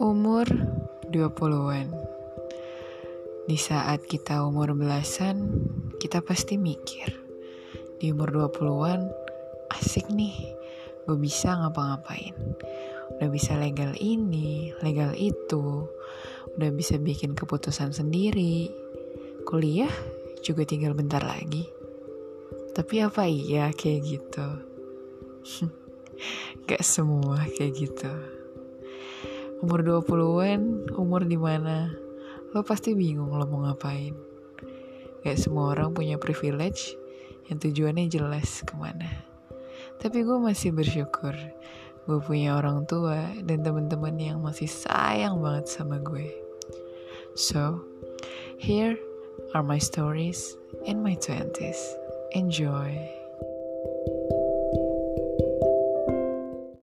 Umur 20-an. Di saat kita umur belasan, kita pasti mikir. Di umur 20-an, asik nih, gue bisa ngapa-ngapain. Udah bisa legal ini, legal itu, udah bisa bikin keputusan sendiri. Kuliah juga tinggal bentar lagi. Tapi apa iya kayak gitu? Gak semua kayak gitu umur 20-an, umur di mana lo pasti bingung lo mau ngapain. Gak semua orang punya privilege yang tujuannya jelas ke mana. Tapi gue masih bersyukur gue punya orang tua dan teman-teman yang masih sayang banget sama gue. So, here are my stories in my twenties. Enjoy.